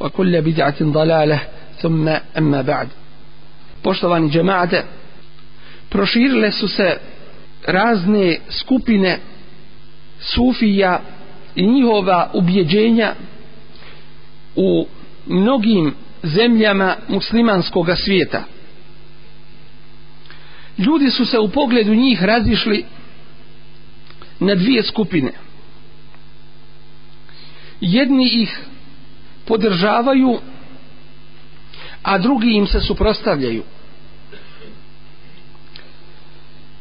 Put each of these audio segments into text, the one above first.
وكل بدعة ضلالة ثم أما بعد poštovani džemate proširile su se razne skupine sufija i njihova ubjeđenja u mnogim zemljama muslimanskog svijeta ljudi su se u pogledu njih razišli na dvije skupine jedni ih podržavaju a drugi im se suprostavljaju.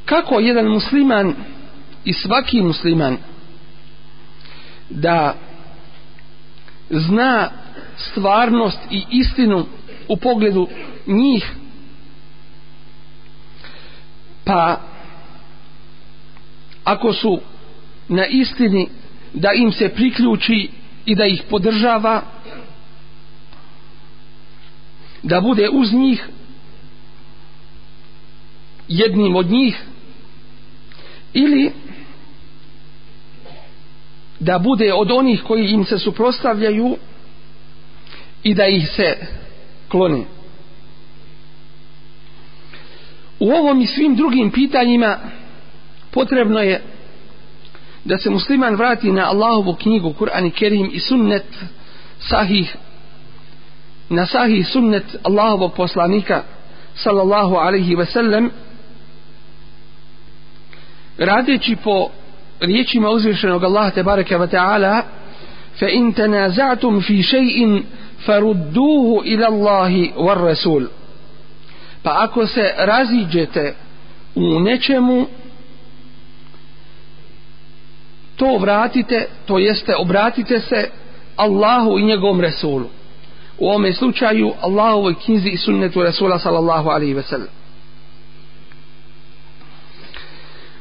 Kako jedan musliman i svaki musliman da zna stvarnost i istinu u pogledu njih pa ako su na istini da im se priključi i da ih podržava da bude uz njih jednim od njih ili da bude od onih koji im se suprostavljaju i da ih se klone u ovom i svim drugim pitanjima potrebno je da se musliman vrati na Allahovu knjigu Kur'an i Kerim i sunnet sahih na sahih sunnet Allahovog poslanika sallallahu alaihi ve sellem radeći po riječima uzvišenog Allaha te bareke ve ta'ala fa in tanaza'tum fi shay'in farudduhu ila Allahi war rasul. Pa ako se raziđete u nečemu to vratite to jeste obratite se Allahu i njegovom Resulu u ovome slučaju Allahovoj knjizi i sunnetu Rasula sallallahu alaihi ve sellem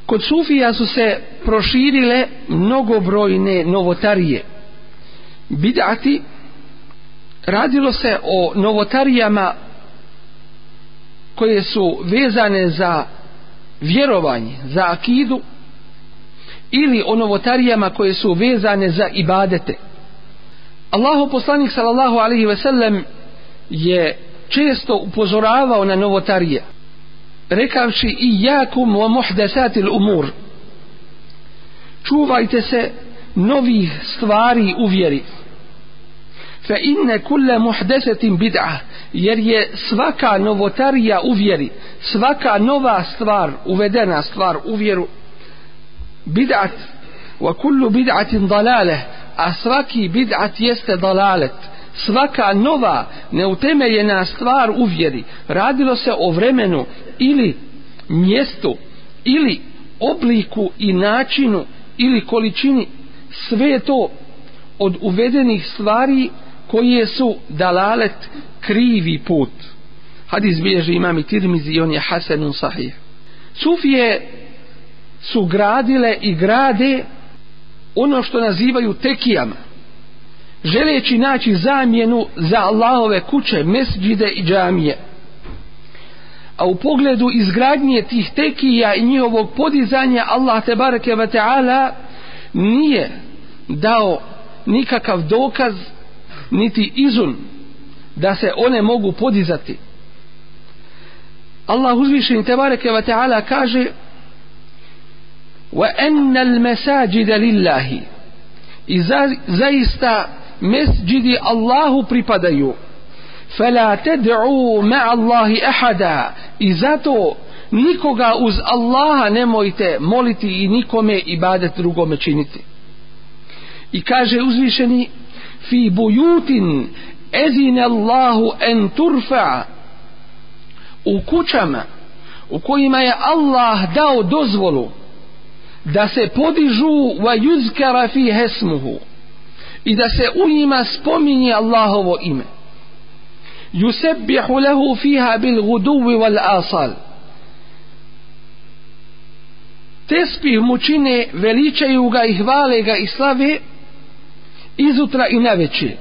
kod Sufija su se proširile mnogobrojne novotarije bidati radilo se o novotarijama koje su vezane za vjerovanje, za akidu ili o novotarijama koje su vezane za ibadete. Allahu poslanik sallallahu alaihi ve sellem je često upozoravao na novotarije rekavši i jakum wa muhdesatil umur. Čuvajte se novih stvari u vjeri. Fa inne kulle muhdesetim bid'a jer je svaka novotarija u vjeri svaka nova stvar uvedena stvar u vjeru bid'at wa kullu bid'atin dalale a svaki bid'at jeste dalalet. Svaka nova neutemeljena stvar u vjeri radilo se o vremenu ili mjestu ili obliku i načinu ili količini. Sve to od uvedenih stvari koje su dalalet krivi put. Hadis bilježi imam i tirmizi i on je hasenun sahih. Sufije su gradile i grade ono što nazivaju tekijama želeći naći zamjenu za Allahove kuće, mesđide i džamije. A u pogledu izgradnje tih tekija i njihovog podizanja Allah te bareke ve taala nije dao nikakav dokaz niti izun da se one mogu podizati. Allah uzvišeni te bareke ve taala kaže wa anna al masajida lillahi i za, zaista mesđidi Allahu pripadaju فلا تدعوا مع الله أحدا i zato nikoga uz Allaha nemojte moliti i nikome ibadet drugome činiti i kaže uzvišeni fi bujutin ezine Allahu en turfa u kućama u kojima je Allah dao dozvolu da se podižu wa yuzkara fi hesmuhu i da se u njima spominje Allahovo ime. Yusabbihu lahu fiha bil guduvi wal asal. Tespih mu čine veličaju ga i hvale ga i slave izutra i naveče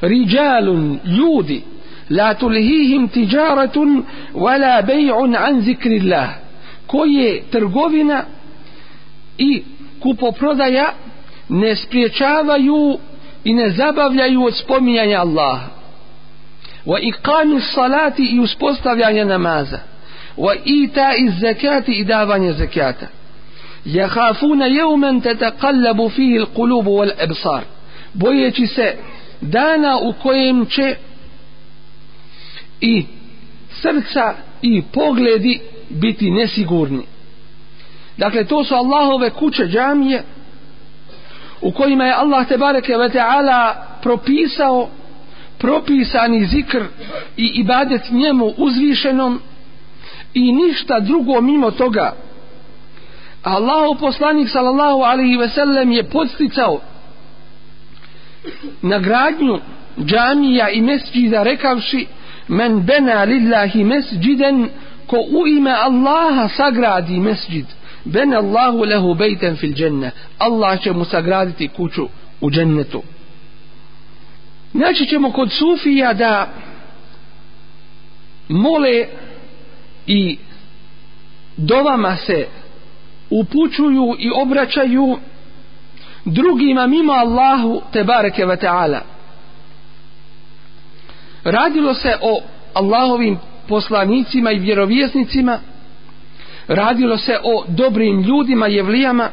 rijalun ljudi la tulhihim tijaratun wala bej'un an zikrillah. Koje trgovina i kupoprodaja ne spriječavaju i ne zabavljaju od spominjanja Allaha. Wa iqami salati i uspostavljanja namaza. Wa ita iz zakati i davanje zakata jahafuna jevmen tetakallabu fihi il kulubu wal ebsar bojeći se dana u kojem će i srca i pogledi biti nesigurni dakle to su Allahove kuće džamije u kojima je Allah te bareke ve taala propisao propisani zikr i ibadet njemu uzvišenom i ništa drugo mimo toga. Allahu poslanik sallallahu alaihi ve sellem je podsticao nagradnju džamija i mesđida rekavši men bena lillahi mesđiden ko u ime Allaha sagradi mesđid. Ben Allahu lehu bejten fil dženne. Allah će mu sagraditi kuću u džennetu. Naći ćemo kod Sufija da mole i dovama se upućuju i obraćaju drugima mimo Allahu te bareke ve taala. Radilo se o Allahovim poslanicima i vjerovjesnicima radilo se o dobrim ljudima jevlijama.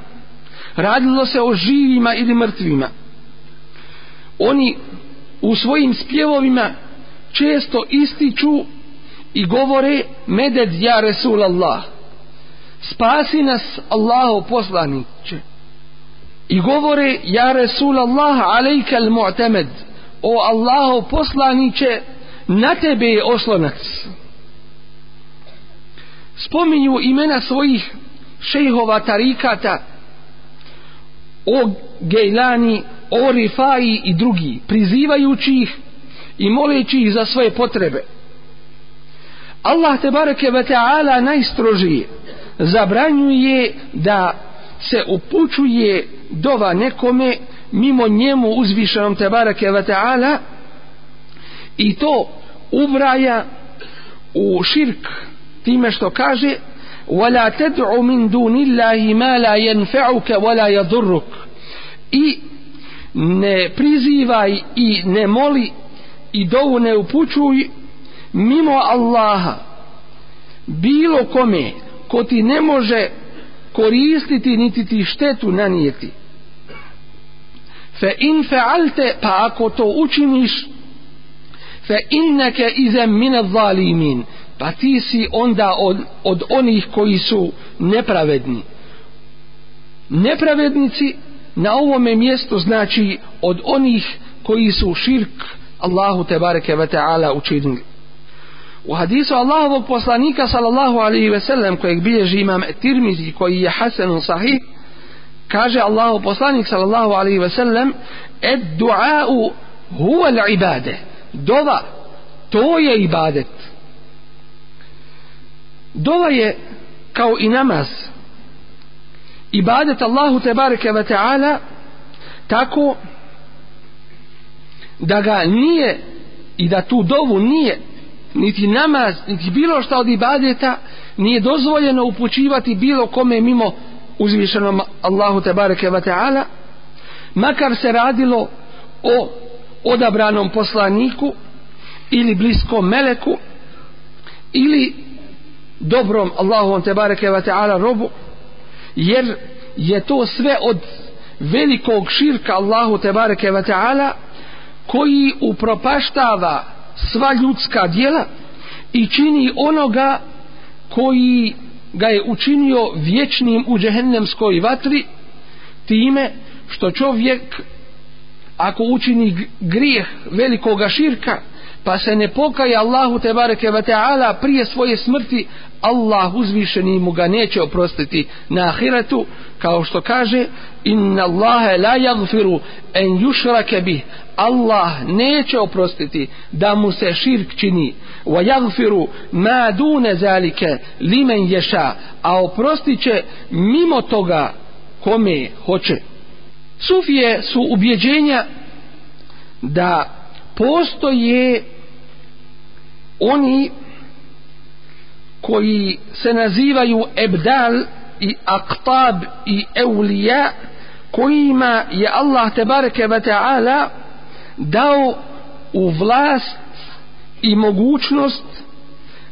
Radilo se o živima ili mrtvima. Oni u svojim spjevovima često ističu i govore meded ja Resul Allah spasi nas Allahu poslaniće. I govore ja Resul Allah alejka al mu'tamed o Allahu poslaniće na tebe je oslonac spominju imena svojih šejhova tarikata o Gejlani o Rifaji i drugi prizivajući ih i moleći ih za svoje potrebe. Allah te bareke ve taala najstrožije zabranjuje da se upućuje dova nekome mimo njemu uzvišenom te bareke ve taala i to ubraja u širk time što kaže ولا تدع من دون الله ما لا ينفعك ولا يضرك i ne prizivaj i ne moli i dovu ne upućuj mimo Allaha bilo kome ko ti ne može koristiti niti ti štetu nanijeti fe in fealte pa ako to učiniš fe inneke izem mine zalimin pa ti si onda od, od onih koji su nepravedni. Nepravednici na ovome mjestu znači od onih koji su širk Allahu te bareke ve taala učinili. U hadisu Allahovog poslanika sallallahu alaihi ve sellem kojeg bilježi imam Tirmizi koji je hasan sahih kaže Allahu poslanik sallallahu alaihi ve sellem ed du'a huwa al ibade dova to je ibadet dova je kao i namaz. Ibadet Allahu te bareke ve taala tako da ga nije i da tu dovu nije niti namaz niti bilo šta od ibadeta nije dozvoljeno upućivati bilo kome mimo uzvišenom Allahu te bareke ve taala makar se radilo o odabranom poslaniku ili bliskom meleku ili dobrom Allahom te bareke ve taala robu jer je to sve od velikog širka Allahu te bareke ve taala koji upropaštava sva ljudska dijela i čini onoga koji ga je učinio vječnim u džehennemskoj vatri time što čovjek ako učini grijeh velikoga širka pa se ne pokaje Allahu te bareke ve taala prije svoje smrti Allah uzvišeni mu ga neće oprostiti na ahiretu. Kao što kaže inna Allahe la yaghfiru en yushrake bih. Allah neće oprostiti da mu se širk čini. Wa yaghfiru ma dune zalike limen ješa a oprostit će mimo toga kome hoće. Sufije su ubjeđenja da postoje oni koji se nazivaju ebdal i aktab i eulija kojima je Allah tebareke ve ta'ala dao u vlast i mogućnost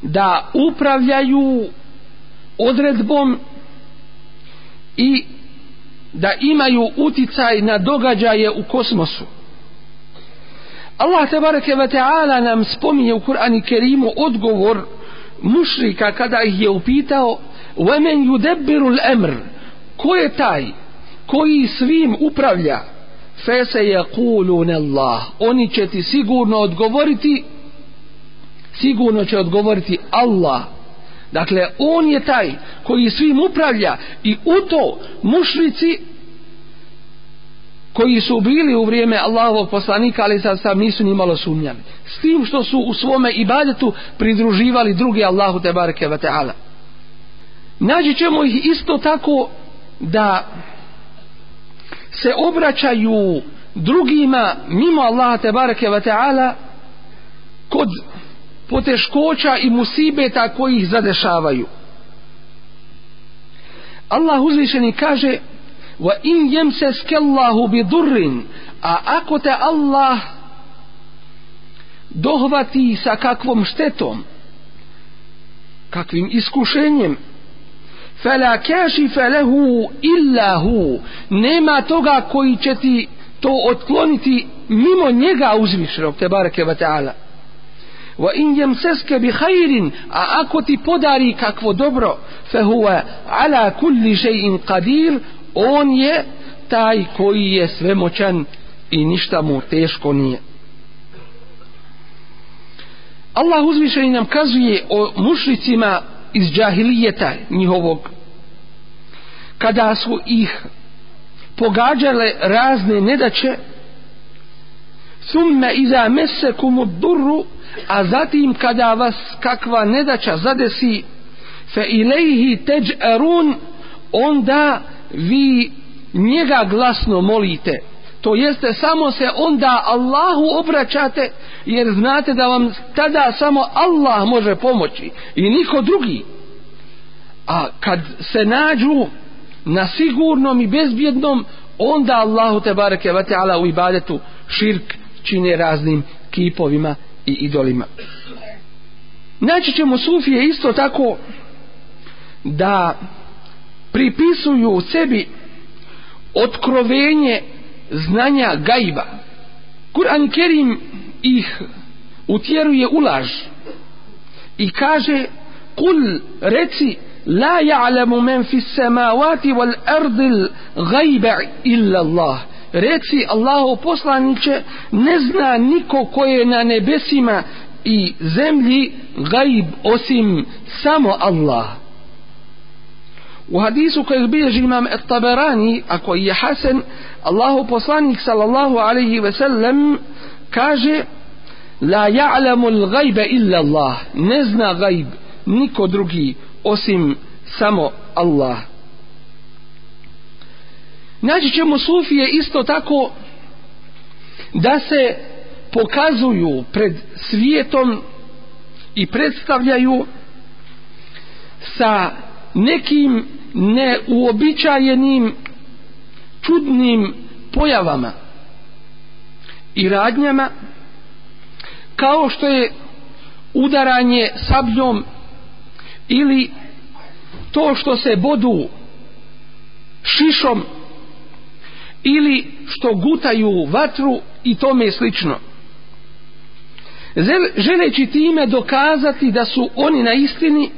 da upravljaju odredbom i da imaju uticaj na događaje u kosmosu. Allah tebareke ve ta'ala nam spominje u Kur'anu Kerimu odgovor mušrika kada ih je upitao وَمَنْ يُدَبِّرُ الْأَمْرِ ko je taj koji svim upravlja فَسَيَقُولُونَ اللَّهِ oni će ti sigurno odgovoriti sigurno će odgovoriti Allah dakle on je taj koji svim upravlja i u to mušrici koji su bili u vrijeme Allahovog poslanika, ali sad sam nisu ni malo sumnjali. S tim što su u svome ibadetu pridruživali drugi Allahu te bareke ve taala. Nađi ćemo ih isto tako da se obraćaju drugima mimo Allaha te bareke ve taala kod poteškoća i musibeta koji ih zadešavaju. Allah uzvišeni kaže wa in yamsaska Allahu bi durrin a ako te Allah dohvati sa kakvom štetom kakvim iskušenjem fala kashifa lahu illa hu. Nema toga koji će ti to otkloniti mimo njega uzvišenog te bareke ve taala. Wa in yamsaska bi khairin. A ako ti podari kakvo dobro fa huwa ala kulli shay'in qadir on je taj koji je svemoćan i ništa mu teško nije. Allah uzvišeni nam kazuje o mušlicima iz džahilijeta njihovog. Kada su ih pogađale razne nedaće summa iza mesekumu durru a zatim kada vas kakva nedaća zadesi fe ilaihi teđ'arun onda vi njega glasno molite. To jeste samo se onda Allahu obraćate jer znate da vam tada samo Allah može pomoći i niko drugi. A kad se nađu na sigurnom i bezbjednom onda Allahu te bareke ve taala u ibadetu širk čine raznim kipovima i idolima. Naći ćemo sufije isto tako da pripisuju sebi otkrovenje znanja gajba. Kur'an Kerim ih utjeruje u laž i kaže kul reci la ja'lamu men fi samavati wal ardil gajba illa Allah reci Allahu poslaniće ne zna niko ko je na nebesima i zemlji gajb osim samo Allah U hadisu kojeg bilježi imam Et-Taberani, a koji je Hasan, Allahu poslanik sallallahu alaihi ve sellem kaže La ja'lamu l'gajbe illa Allah. Ne zna gajb niko drugi osim samo Allah. Naći ćemo sufije isto tako da se pokazuju pred svijetom i predstavljaju sa nekim neuobičajenim čudnim pojavama i radnjama kao što je udaranje sabljom ili to što se bodu šišom ili što gutaju vatru i tome slično. želeći time dokazati da su oni na istini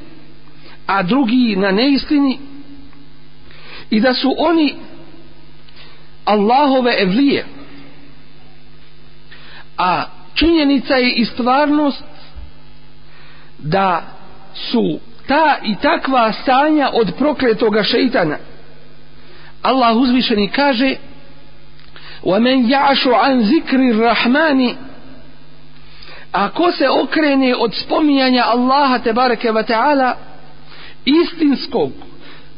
a drugi na neistini i da su oni Allahove evlije a činjenica je i stvarnost da su ta i takva stanja od prokletoga šeitana Allah uzvišeni kaže وَمَنْ يَعْشُ عَنْ ذِكْرِ الرَّحْمَانِ Ako se okrene od spominjanja Allaha tebareke wa ta'ala istinskog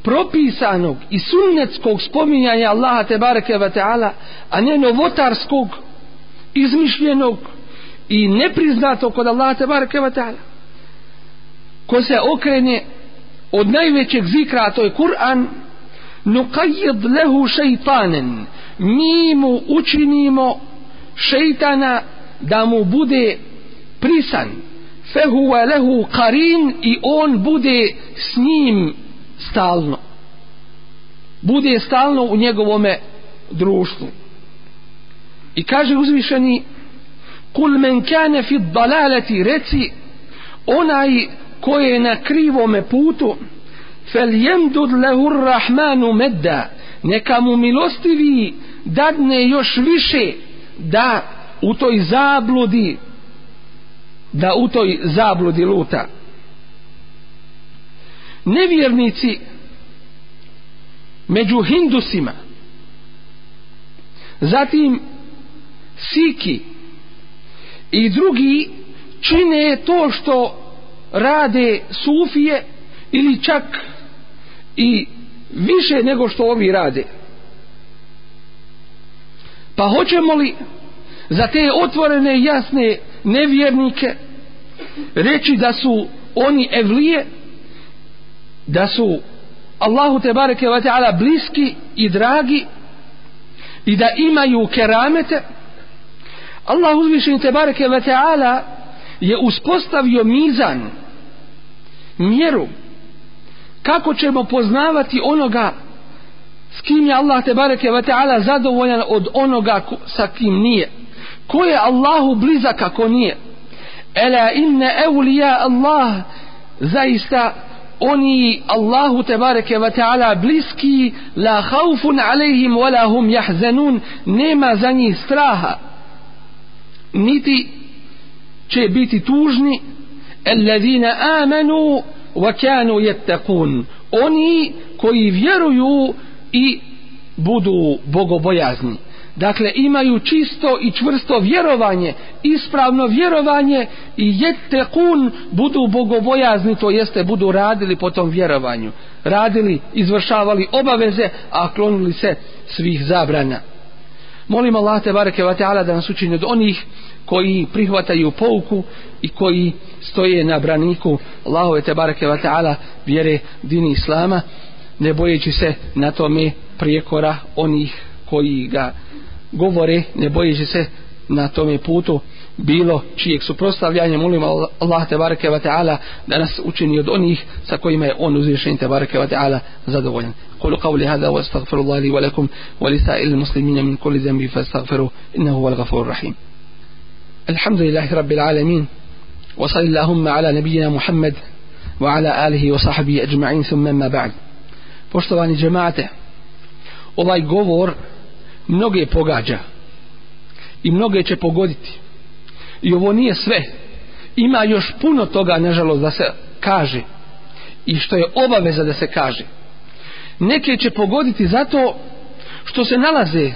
propisanog i sunnetskog spominjanja Allaha tebareke ve ta'ala a ne novotarskog izmišljenog i nepriznatog kod Allaha tebareke ve ta'ala. Ko se okrene od najvećeg zikra a to je Kur'an nuqayyid lehu shaytanan mi mu učinimo šeitana da mu bude prisan fehuwa lehu karin i on bude s njim stalno. Bude stalno u njegovome društvu. I kaže uzvišeni kul men kane fi dalaleti reci onaj ko je na krivome putu fel jemdud lehu rahmanu medda neka mu milostivi dadne još više da u toj zabludi da u toj zabludi luta. Nevjernici među hindusima zatim siki i drugi čine to što rade sufije ili čak i više nego što ovi rade. Pa hoćemo li za te otvorene jasne nevjernike reći da su oni evlije da su Allahu te bareke ve ta'ala bliski i dragi i da imaju keramete Allah uzvišen te bareke ve ta'ala je uspostavio mizan mjeru kako ćemo poznavati onoga s kim je Allah te bareke ve ta'ala zadovoljan od onoga sa kim nije ko je Allahu blizak ako nije? Ela inne eulija Allah. Zaista oni Allahu tebareke ve ta'ala bliski la khaufun alejhim wala hum yahzanun. Nema za njih straha. Niti će biti tužni. Alladhina amanu wa kanu yattaqun. Oni koji vjeruju i budu bogobojazni dakle imaju čisto i čvrsto vjerovanje ispravno vjerovanje i jete kun budu bogobojazni to jeste budu radili po tom vjerovanju. Radili, izvršavali obaveze a klonili se svih zabrana. Molim Allah te bareke wa ta'ala da nas učini od onih koji prihvataju pouku i koji stoje na braniku Allahove te bareke wa ta'ala vjere dini Islama ne bojeći se na tome prijekora onih koji ga govore ne bojeći se na tome putu bilo čijeg suprostavljanja molim Allah te bareke ve taala da nas učini od onih sa kojima je on uzvišen te bareke ve taala zadovoljan قولوا قولي هذا واستغفر الله لي ولكم ولسائر المسلمين من كل ذنب فاستغفروه انه هو الغفور الرحيم الحمد لله رب العالمين وصل اللهم على نبينا محمد وعلى آله وصحبه أجمعين ثم ما بعد poštovani džemate ovaj govor mnoge pogađa. I mnoge će pogoditi. I ovo nije sve. Ima još puno toga nažalost da se kaže. I što je obaveza da se kaže. Neke će pogoditi zato što se nalaze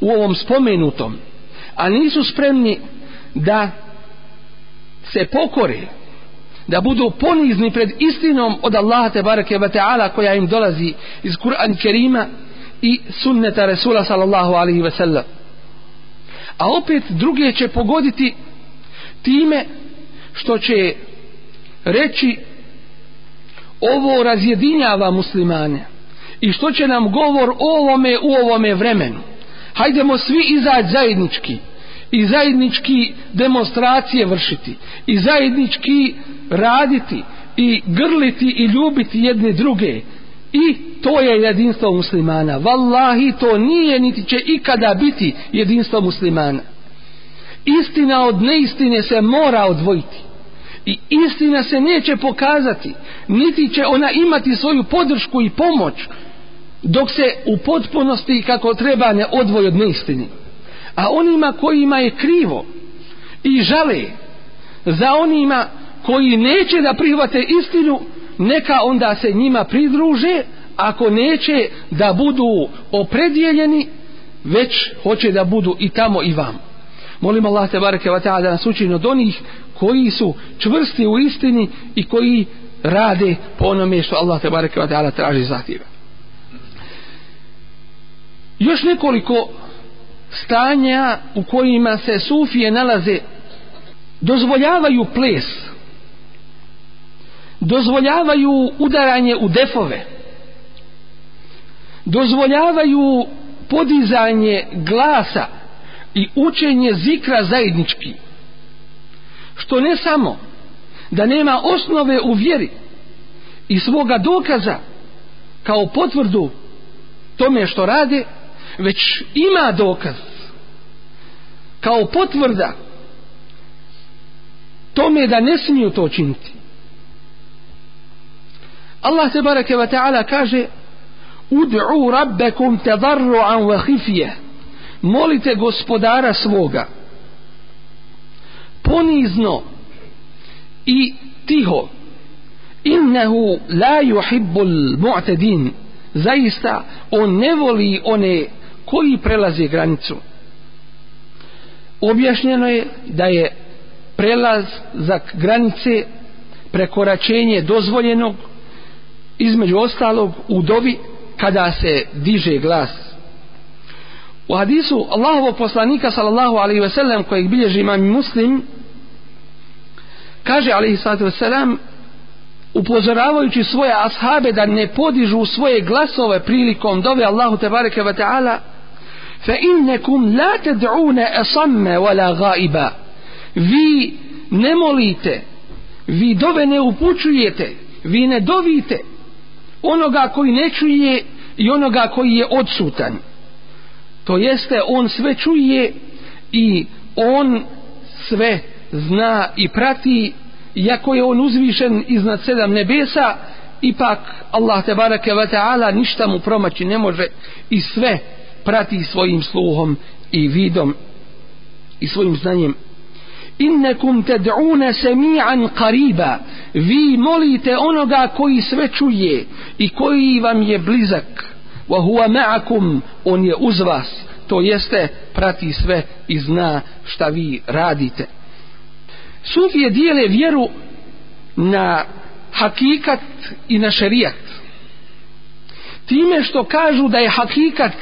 u ovom spomenutom a nisu spremni da se pokore da budu ponizni pred istinom od Allaha te bareke ve taala koja im dolazi iz Kur'an Kerima i sunneta Resula sallallahu alaihi ve sellem. A opet druge će pogoditi time što će reći ovo razjedinjava muslimane i što će nam govor o ovome u ovome vremenu. Hajdemo svi izaći zajednički i zajednički demonstracije vršiti i zajednički raditi i grliti i ljubiti jedne druge i to je jedinstvo muslimana. Wallahi to nije niti će ikada biti jedinstvo muslimana. Istina od neistine se mora odvojiti. I istina se neće pokazati. Niti će ona imati svoju podršku i pomoć dok se u potpunosti kako treba ne odvoji od neistine. A onima kojima je krivo i žale za onima koji neće da prihvate istinu neka onda se njima pridruže ako neće da budu opredjeljeni već hoće da budu i tamo i vam molim Allah te bareke wa ta'ala da nas učini od onih koji su čvrsti u istini i koji rade po onome što Allah te bareke wa ta'ala traži zahtjeva još nekoliko stanja u kojima se sufije nalaze dozvoljavaju ples dozvoljavaju udaranje u defove. Dozvoljavaju podizanje glasa i učenje zikra zajednički. Što ne samo da nema osnove u vjeri i svoga dokaza kao potvrdu tome što rade već ima dokaz kao potvrda tome da ne smiju to činiti. Allah te bareke ve ta'ala kaže ud'u rabbakum tadarru'an wa khifje molite gospodara svoga ponizno i tiho. Innehu la yuhibbul mu'tadin. Zaista on ne voli one koji prelaze granicu. Objašnjeno je da je prelaz za granice prekoračenje dozvoljenog između ostalog u dovi kada se diže glas. U hadisu Allahovog poslanika sallallahu alaihi ve sellem kojeg bilježi imam muslim kaže alaihi sallatu ve sellem upozoravajući svoje ashabe da ne podižu svoje glasove prilikom dove Allahu te bareke ve ta'ala fa innakum la tad'una asamma wala ghaiba vi ne molite vi dove ne upućujete vi ne dovite onoga koji ne čuje i onoga koji je odsutan. To jeste on sve čuje i on sve zna i prati iako je on uzvišen iznad sedam nebesa ipak Allah te barake ve ta'ala ništa mu promaći ne može i sve prati svojim sluhom i vidom i svojim znanjem innekum ted'une sami'an qariba. Vi molite onoga koji sve čuje i koji vam je blizak. Wa huwa ma'akum on je uz vas. To jeste prati sve i zna šta vi radite. Sufije dijele vjeru na hakikat i na šerijat. Time što kažu da je hakikat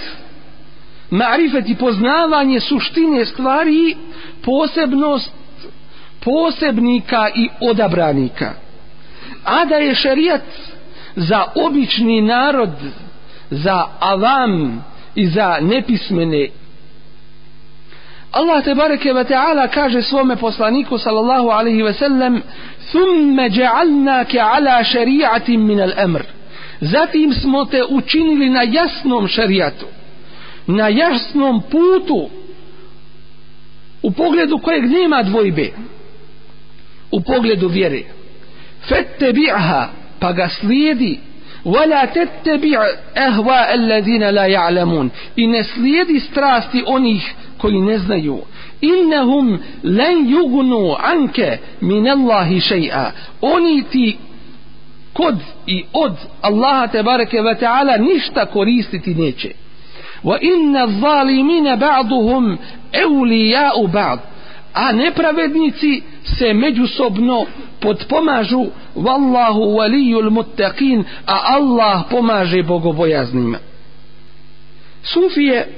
marifet i poznavanje suštine stvari posebnost posebnika i odabranika. A da je šerijat za obični narod za avam i za nepismene. Allah te bareke ve taala kaže svome poslaniku sallallahu alejhi ve sellem thumma ja'alnaka ala shari'atin min al-amr. Zatim smo te učinili na jasnom šerijatu na jasnom putu u pogledu kojeg nema dvojbe u pogledu vjere. Fette bi'aha pa ga slijedi. Wala tettebi' ahwa alladhina la ya'lamun. In nasliyadi strasti onih koji ne znaju. Innahum lan yughnu anka min allahi shay'a. Oni ti kod i od allaha te bareke ve taala ništa koristiti neće. Wa inna adh-dhalimina ba'dhum awliya'u ba'd. A nepravednici se međusobno potpomažu wallahu waliyul muttaqin a Allah pomaže bogobojaznima. Sufije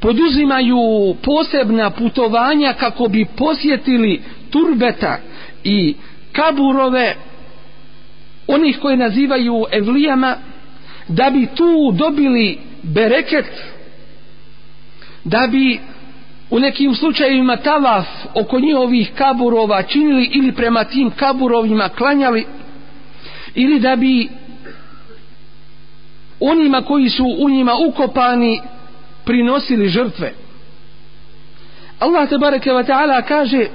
poduzimaju posebna putovanja kako bi posjetili turbeta i kaburove onih koje nazivaju evlijama da bi tu dobili bereket da bi u nekim slučajevima tavaf oko njihovih kaburova činili ili prema tim kaburovima klanjali ili da bi onima koji su u njima ukopani prinosili žrtve Allah te bareke ve taala kaže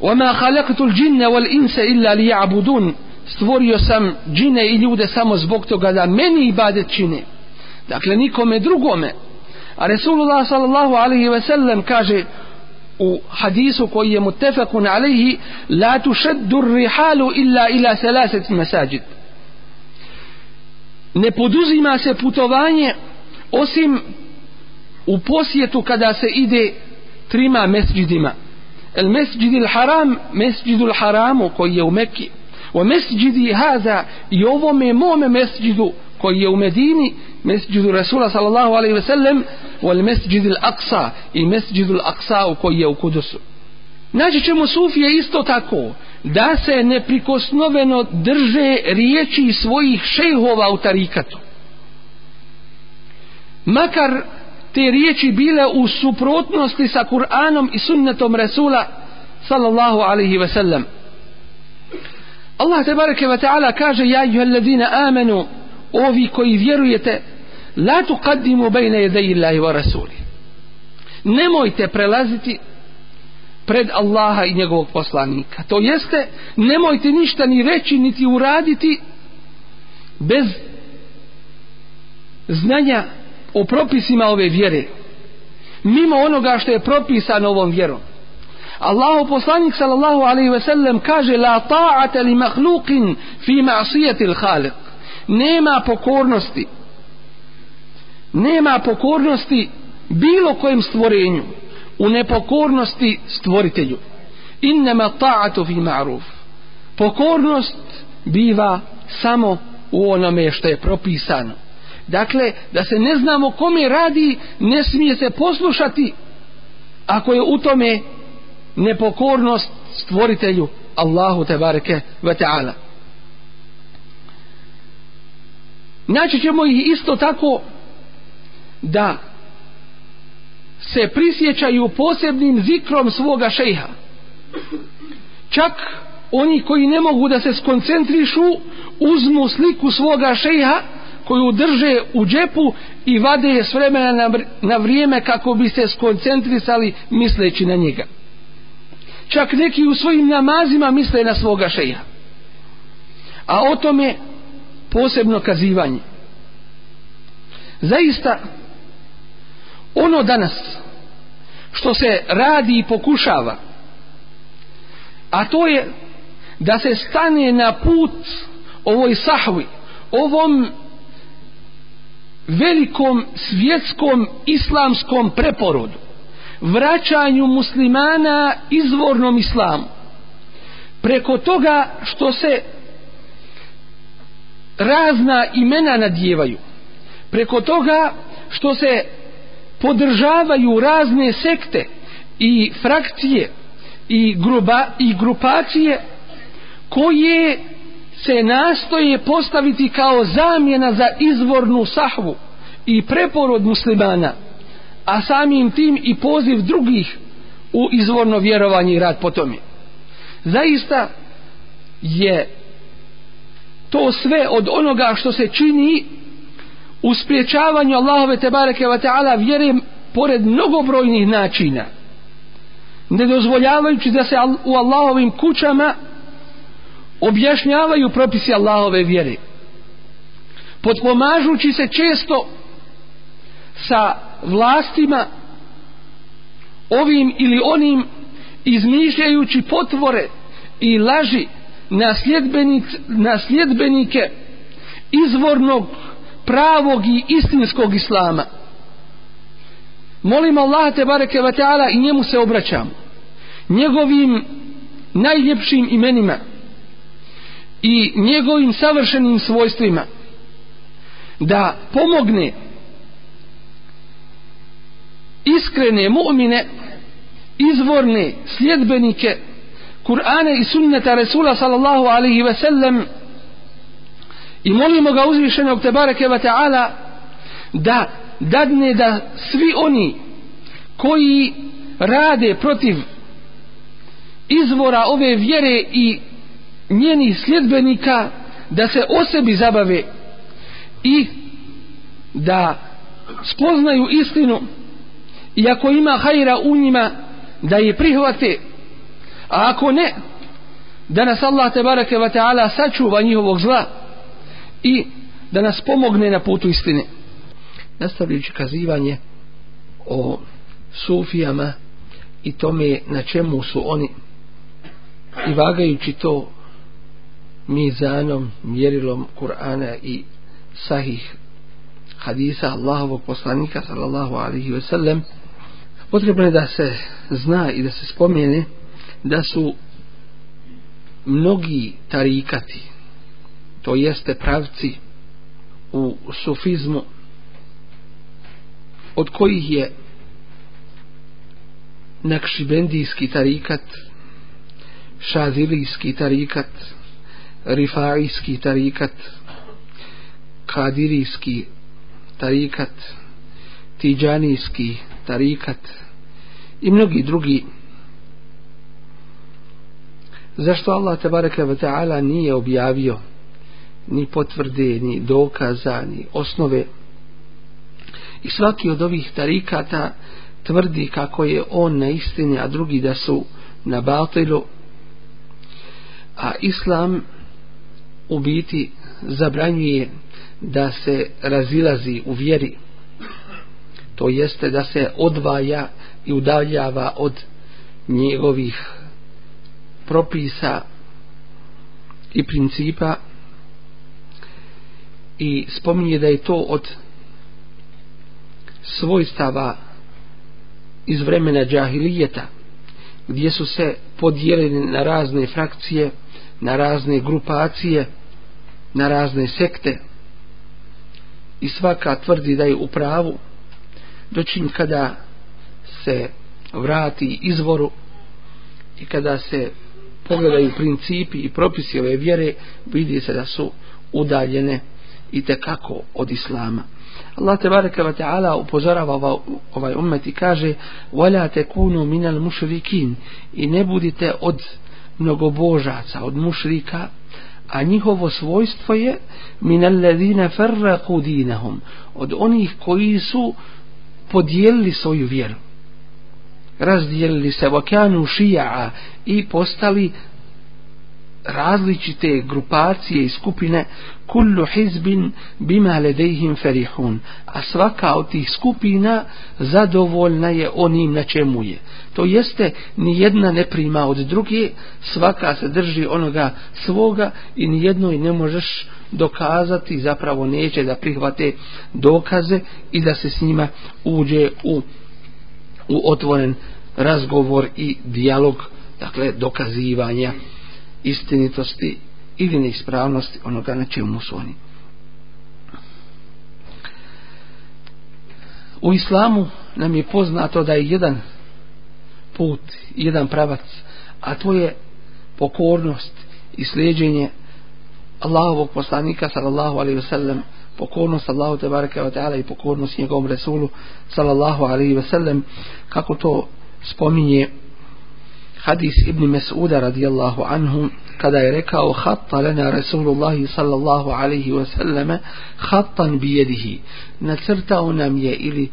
وما خلقت الجن والانس الا ليعبدون stvorio sam džine i ljude samo zbog toga da meni ibadet čine dakle nikome drugome a Resulullah sallallahu alaihi ve sellem kaže u hadisu koji je mutefakun alaihi la tušeddu rihalu illa ila selaset masajid. Ne poduzima se putovanje osim u posjetu kada se ide trima mesđidima el mesđidil haram mesđidul haramu koji je u Mekki. O mesđidi haza i ovome mome mesđidu koji je u Medini mesđidu Rasula sallallahu alaihi ve sellem wal el mesđid al-Aqsa i mesđid al-Aqsa koji je u Kudusu. Naći ćemo sufije isto tako da se neprikosnoveno drže riječi svojih šejhova u tarikatu. Makar te riječi bile u suprotnosti sa Kur'anom i sunnetom Rasula sallallahu alaihi ve sellem. Allah te bareke ve ta'ala kaže ja juha alladhina amanu ovi koji vjerujete la tuqaddimu bejne jedeji Allahi wa Rasuli. Nemojte prelaziti pred Allaha i njegovog poslanika. To jeste nemojte ništa ni reći niti uraditi bez znanja o propisima ove vjere. Mimo onoga što je propisano ovom vjerom. Allahu poslanik sallallahu alejhi ve sellem kaže la ta'ata li makhluqin fi ma'siyati al-khaliq nema pokornosti. Nema pokornosti bilo kojem stvorenju. U nepokornosti stvoritelju. Innama ta'atu fi ma'ruf. Pokornost biva samo u onome što je propisano. Dakle, da se ne znamo kome radi, ne smije se poslušati ako je u tome nepokornost stvoritelju Allahu te bareke ve taala. Naći ćemo ih isto tako da se prisjećaju posebnim zikrom svoga šejha. Čak oni koji ne mogu da se skoncentrišu uzmu sliku svoga šejha koju drže u džepu i vade je s vremena na, vrijeme kako bi se skoncentrisali misleći na njega. Čak neki u svojim namazima misle na svoga šeja. A o tome posebno kazivanje. Zaista, ono danas što se radi i pokušava, a to je da se stane na put ovoj sahvi, ovom velikom svjetskom islamskom preporodu vraćanju muslimana izvornom islamu preko toga što se razna imena nadjevaju. Preko toga što se podržavaju razne sekte i frakcije i, gruba, i grupacije koje se nastoje postaviti kao zamjena za izvornu sahvu i preporod muslimana a samim tim i poziv drugih u izvorno vjerovanje i rad po tome. Zaista je to sve od onoga što se čini u spriječavanju Allahove tebareke wa ta'ala vjere pored mnogobrojnih načina. Ne dozvoljavajući da se u Allahovim kućama objašnjavaju propisi Allahove vjere. Potpomažući se često sa vlastima ovim ili onim izmišljajući potvore i laži nasljedbenik, nasljedbenike izvornog pravog i istinskog islama. Molim Allah te bareke wa ta'ala i njemu se obraćam njegovim najljepšim imenima i njegovim savršenim svojstvima da pomogne iskrene mu'mine izvorne sljedbenike Kur'ana i sunneta Resula sallallahu alaihi ve sellem i molimo ga uzvišenog te bareke ta'ala da dadne da svi oni koji rade protiv izvora ove vjere i njenih sljedbenika da se o sebi zabave i da spoznaju istinu i ako ima hajra u njima da je prihvate a ako ne da nas Allah te bareke ve ta'ala sačuva njihovog zla i da nas pomogne na putu istine. Nastavljajući kazivanje o sufijama i tome na čemu su oni i vagajući to mizanom, mjerilom Kur'ana i sahih hadisa Allahovog poslanika sallallahu alaihi ve sellem potrebno je da se zna i da se spomene da su mnogi tarikati to jeste pravci u sufizmu od kojih je nakšibendijski tarikat šazilijski tarikat rifaijski tarikat kadirijski tarikat tiđanijski tarikat i mnogi drugi zašto Allah tebareke ve taala nije objavio ni potvrde ni dokaza ni osnove? I svaki od ovih tarikata tvrdi kako je on na istini a drugi da su na batilu. A islam u biti zabranjuje da se razilazi u vjeri. To jeste da se odvaja i udaljava od njegovih propisa i principa i spominje da je to od svojstava iz vremena džahilijeta gdje su se podijelili na razne frakcije na razne grupacije na razne sekte. I svaka tvrdi da je u pravu dočin kada se vrati izvoru i kada se pogledaju principi i propisi ove vjere vidi se da su udaljene i tekako od islama. Allah te bareke ve taala upozorava ovaj, ovaj ummet i kaže wala takunu minal mushrikin. I ne budite od mnogobožaca od mušrika a njihovo svojstvo je min alladhina farraqu dinahum. Od onih koji su podijelili svoju vjeru razdijelili se vakanu šija i postali različite grupacije i skupine kullu hizbin bima ledejhim ferihun. A svaka od tih skupina zadovoljna je onim na čemu je. To jeste ni jedna ne prima od druge svaka se drži onoga svoga i ni jednoj ne možeš dokazati zapravo neće da prihvate dokaze i da se s njima uđe u, u otvoren razgovor i dijalog dakle dokazivanja istinitosti ili neispravnosti onoga na čemu su oni. U islamu nam je poznato da je jedan put, jedan pravac, a to je pokornost i sljeđenje Allahovog poslanika sallallahu alaihi wa sallam pokornost Allahu te bareke ve taala i pokornost njegovom resulu sallallahu alejhi ve sellem kako to spominje hadis ibn Mes'uda radijallahu anhu kada je rekao hatta lana Rasulullah sallallahu alaihi wa sallam hattan bijedihi nacrtao nam je ili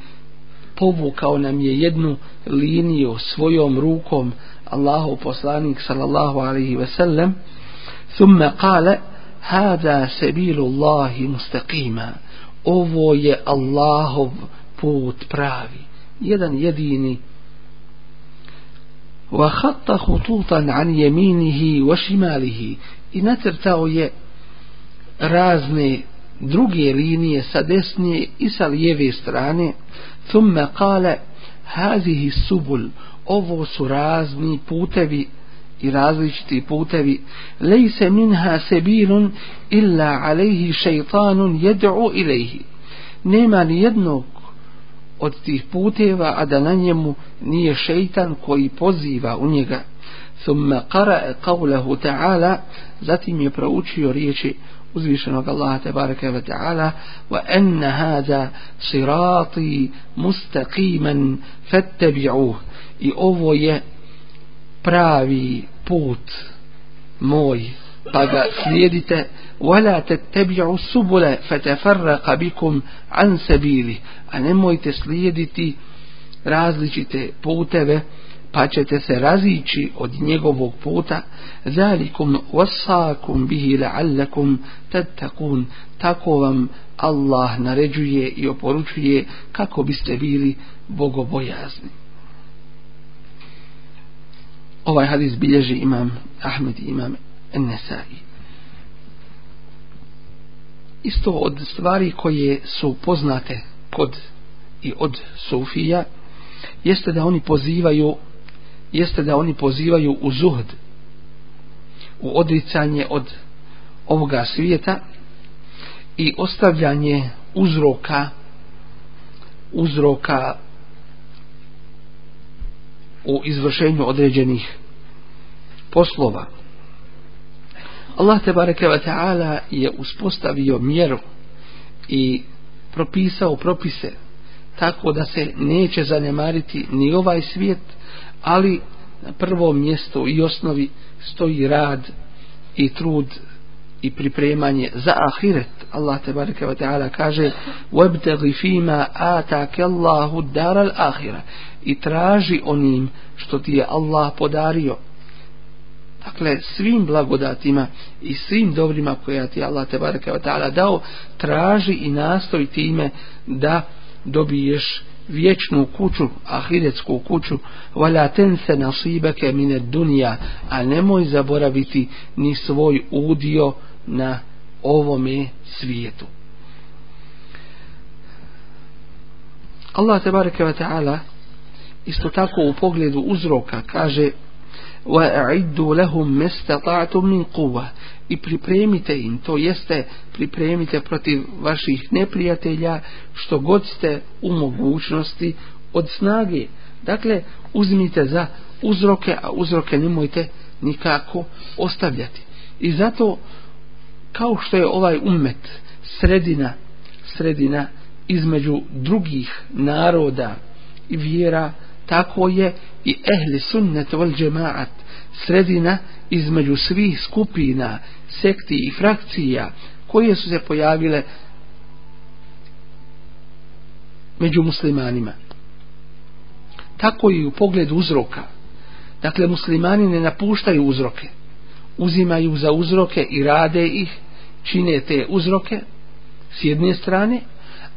povukao nam je jednu liniju svojom rukom Allahu poslanik sallallahu alaihi wa sallam thumma kale hada sebilullahi mustaqima. Ovo je Allahov put pravi. Jedan jedini. Wa khatta khututan an yaminihi wa shimalihi. I nacrtao je razne druge linije sa desne i sa lijeve strane. Thumma qala hazihi subul. Ovo su razni putevi i različiti putevi lejse minha sebilun illa alejhi šeitanun jed'u ilejhi nema ni jednog od tih puteva, a da na njemu nije šeitan koji poziva u njega. Thumma qara'a qawlahu ta'ala, zatim je proučio riječi uzvišenog Allaha tebareke ve ta'ala wa anna hada sirati mustaqiman fattabi'uh i ovo je pravi put moj pa ga slijedite ولا تتبعوا السبل فتفرق بكم عن سبيله a nemojte slijediti različite puteve pa ćete se razići od njegovog puta zalikum wasakum bihi la'allakum tattaqun tako vam Allah naređuje i oporučuje kako biste bili bogobojazni ovaj hadis bilježi imam Ahmed i imam Nesai isto od stvari koje su poznate kod i od Sufija jeste da oni pozivaju jeste da oni pozivaju u zuhd u odricanje od ovoga svijeta i ostavljanje uzroka uzroka u izvršenju određenih poslova. Allah te bareke ve taala je uspostavio mjeru i propisao propise tako da se neće zanemariti ni ovaj svijet, ali na prvom mjestu i osnovi stoji rad i trud i pripremanje za ahiret. Allah te bareke ve taala kaže: "Wabtaghi fima ataka Allahu ad-dar al-akhirah." I traži onim što ti je Allah podario. Dakle, svim blagodatima i svim dobrima koja ti Allah te baraka wa taala dao, traži i nastoji time da dobiješ vječnu kuću, ahiretsku kuću, vala ten se nasibake mine dunija, a nemoj zaboraviti ni svoj udio na ovome svijetu. Allah te bareke ve taala isto tako u pogledu uzroka kaže wa لَهُمْ lahum مِنْ min i pripremite im to jeste pripremite protiv vaših neprijatelja što god ste u mogućnosti od snage. Dakle uzmite za uzroke a uzroke nemojte nikako ostavljati. I zato kao što je ovaj ummet sredina sredina između drugih naroda i vjera tako je i ehli sunnet wal džemaat sredina između svih skupina sekti i frakcija koje su se pojavile među muslimanima. Tako i u pogledu uzroka. Dakle muslimani ne napuštaju uzroke uzimaju za uzroke i rade ih čine te uzroke s jedne strane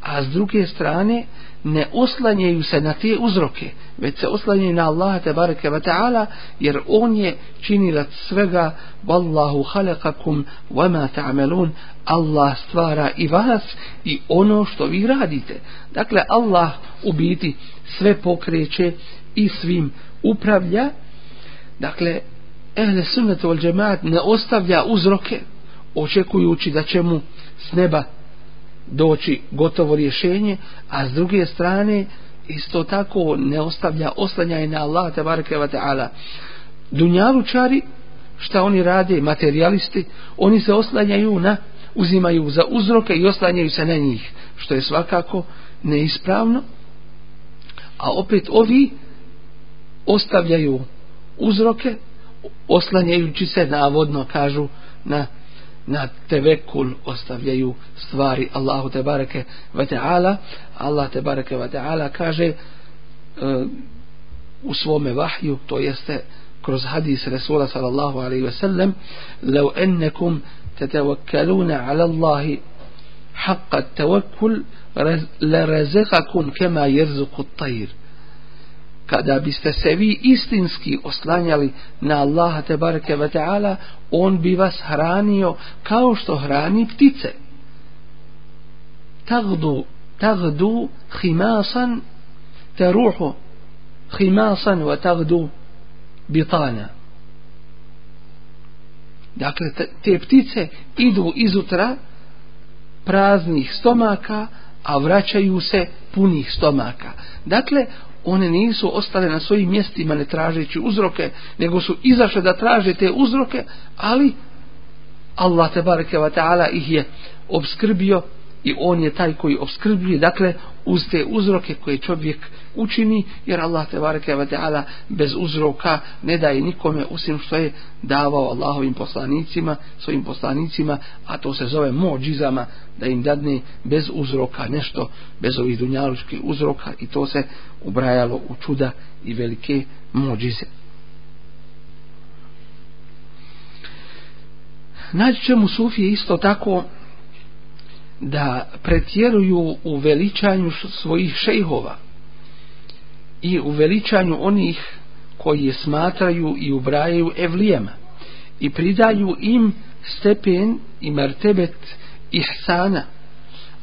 a s druge strane ne oslanjaju se na te uzroke, već se oslanjaju na Allaha te bareke ve taala jer on je činilac svega. Wallahu khalaqakum wama ta'malun. Allah stvara i vas i ono što vi radite. Dakle Allah u biti sve pokreće i svim upravlja. Dakle ehle sunnet wal jamaat ne ostavlja uzroke očekujući da će mu s neba doći gotovo rješenje, a s druge strane isto tako ne ostavlja oslanjaj na Allah te bareke ve taala. Dunjalučari šta oni rade, materialisti, oni se oslanjaju na uzimaju za uzroke i oslanjaju se na njih, što je svakako neispravno. A opet ovi ostavljaju uzroke, oslanjajući se navodno kažu na na tevekul ostavljaju stvari Allahu te bareke ve taala Allah te bareke ve taala kaže uh, u svome vahju to jeste kroz hadis Resula sallallahu alaihi ve sellem لو أنكم تتوكلون على الله حق التوكل لرزقكم كما يرزق الطير kada biste se vi istinski oslanjali na Allaha te bareke ve taala on bi vas hranio kao što hrani ptice. Tagdu tagdu khimasan taruhu khimasan wa tagdu bitana. Dakle te ptice idu izutra praznih stomaka a vraćaju se punih stomaka. Dakle one nisu ostale na svojim mjestima ne tražeći uzroke, nego su izašle da traže te uzroke, ali Allah te bareke wa ta'ala ih je obskrbio i on je taj koji obskrbljuje dakle uz te uzroke koje čovjek učini jer Allah te bareke ve taala bez uzroka ne daje nikome osim što je davao Allahovim poslanicima svojim poslanicima a to se zove mođizama da im dadne bez uzroka nešto bez ovih dunjaluških uzroka i to se ubrajalo u čuda i velike mođize. Naći ćemo sufije isto tako da pretjeruju u veličanju svojih šejhova i u veličanju onih koji je smatraju i ubrajaju evlijema i pridaju im stepen i martebet ihsana.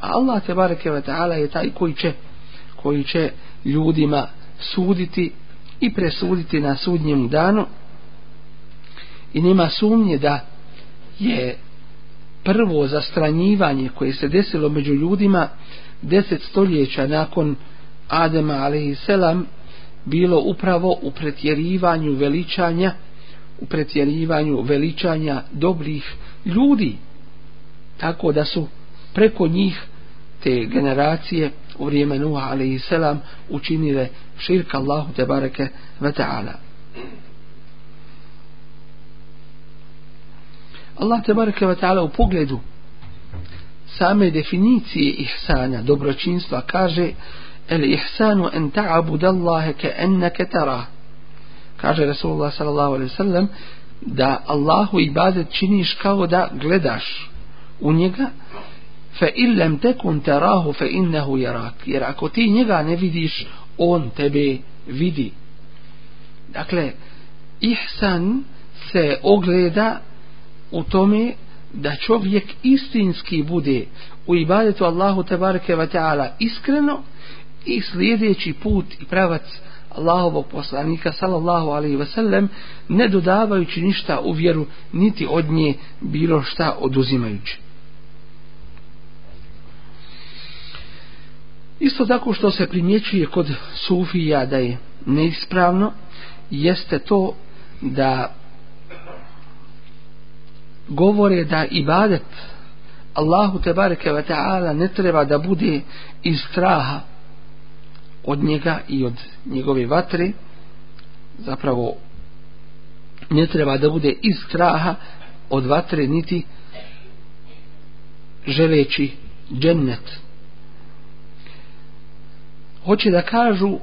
A Allah te bareke ve taala je taj koji će koji će ljudima suditi i presuditi na sudnjem danu. I nema sumnje da je prvo zastranjivanje koje se desilo među ljudima deset stoljeća nakon Adema alaihisselam bilo upravo u pretjerivanju veličanja u pretjerivanju veličanja dobrih ljudi. Tako da su preko njih te generacije u vrijeme Nuha alaihisselam učinile širka Allahu te bareke ve ta'ala. Allah te bareke ve taala u pogledu same definicije ihsana dobročinstva kaže el ihsanu an ta'bud Allah ka annaka tara kaže Rasulullah sallallahu alejhi ve sellem da Allahu ibadet činiš kao da gledaš u njega fa in lam takun tarahu fa innahu yarak. Jer ako ti njega ne vidiš on tebe vidi. Dakle ihsan se ogleda u tome da čovjek istinski bude u ibadetu Allahu tebareke ve taala iskreno i slijedeći put i pravac Allahovog poslanika sallallahu alejhi ve sellem ne dodavajući ništa u vjeru niti od nje bilo šta oduzimajući. Isto tako što se primjećuje kod sufija da je neispravno jeste to da govore da ibadet Allahu te bareke ve taala ne treba da bude iz straha od njega i od njegove vatre. Zapravo ne treba da bude iz straha od vatre niti želeći džennet. Hoće da kažu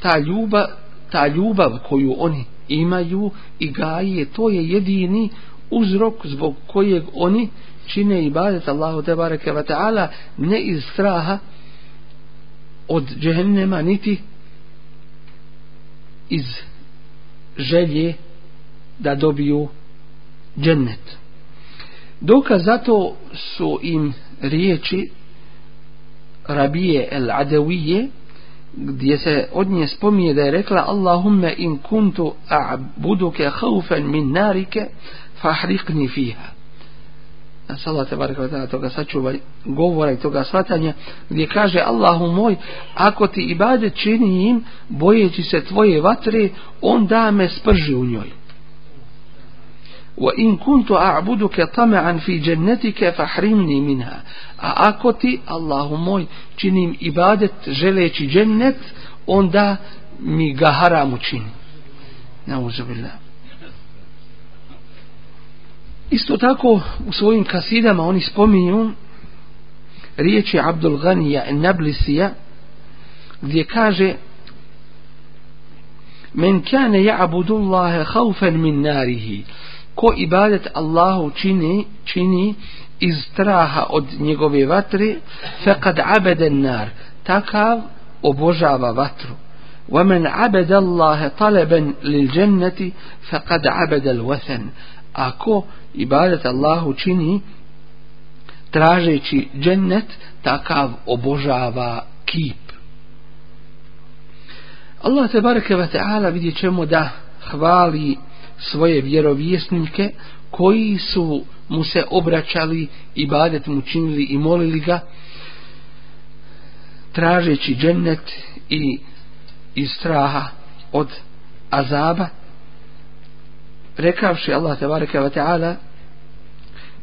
ta ljubav ta ljubav koju oni imaju i gaje to je jedini uzrok zbog kojeg oni čine ibadet Allahu te bareke ve taala ne iz straha od džehennema niti iz želje da dobiju džennet. Dokaz zato su im riječi Rabije el Adawije gdje se od nje spominje da je rekla Allahumme in kuntu a'buduke khaufan min narike fahriqni fiha. Na Allah te barek vatala toga sačuvaj govora i toga shvatanja gdje kaže Allahu moj ako ti ibade čini im bojeći se tvoje vatre on da me sprži u njoj. Wa in kuntu a'buduka tama'an fi jannatika fahrimni minha. A ako ti Allahu moj činim ibadet želeći džennet onda mi ga haram učini. Nauzubillah Isto tako u svojim kasidama oni spominju riječi Abdul Ghanija Nablisija gdje kaže Men kane ja'budu Allahe haufan min narihi ko ibadet Allahu čini, čini iz straha od njegove vatre faqad abeden nar takav obožava vatru ومن عبد الله طلبا للجنة فقد عبد الوثن ako ibadet Allahu čini tražeći džennet takav obožava kip. Allah te bareke ve taala vidjet ćemo da hvali svoje vjerovjesnike koji su mu se obraćali ibadet mu činili i molili ga tražeći džennet i iz straha od azaba rekavši Allah tebareke ve taala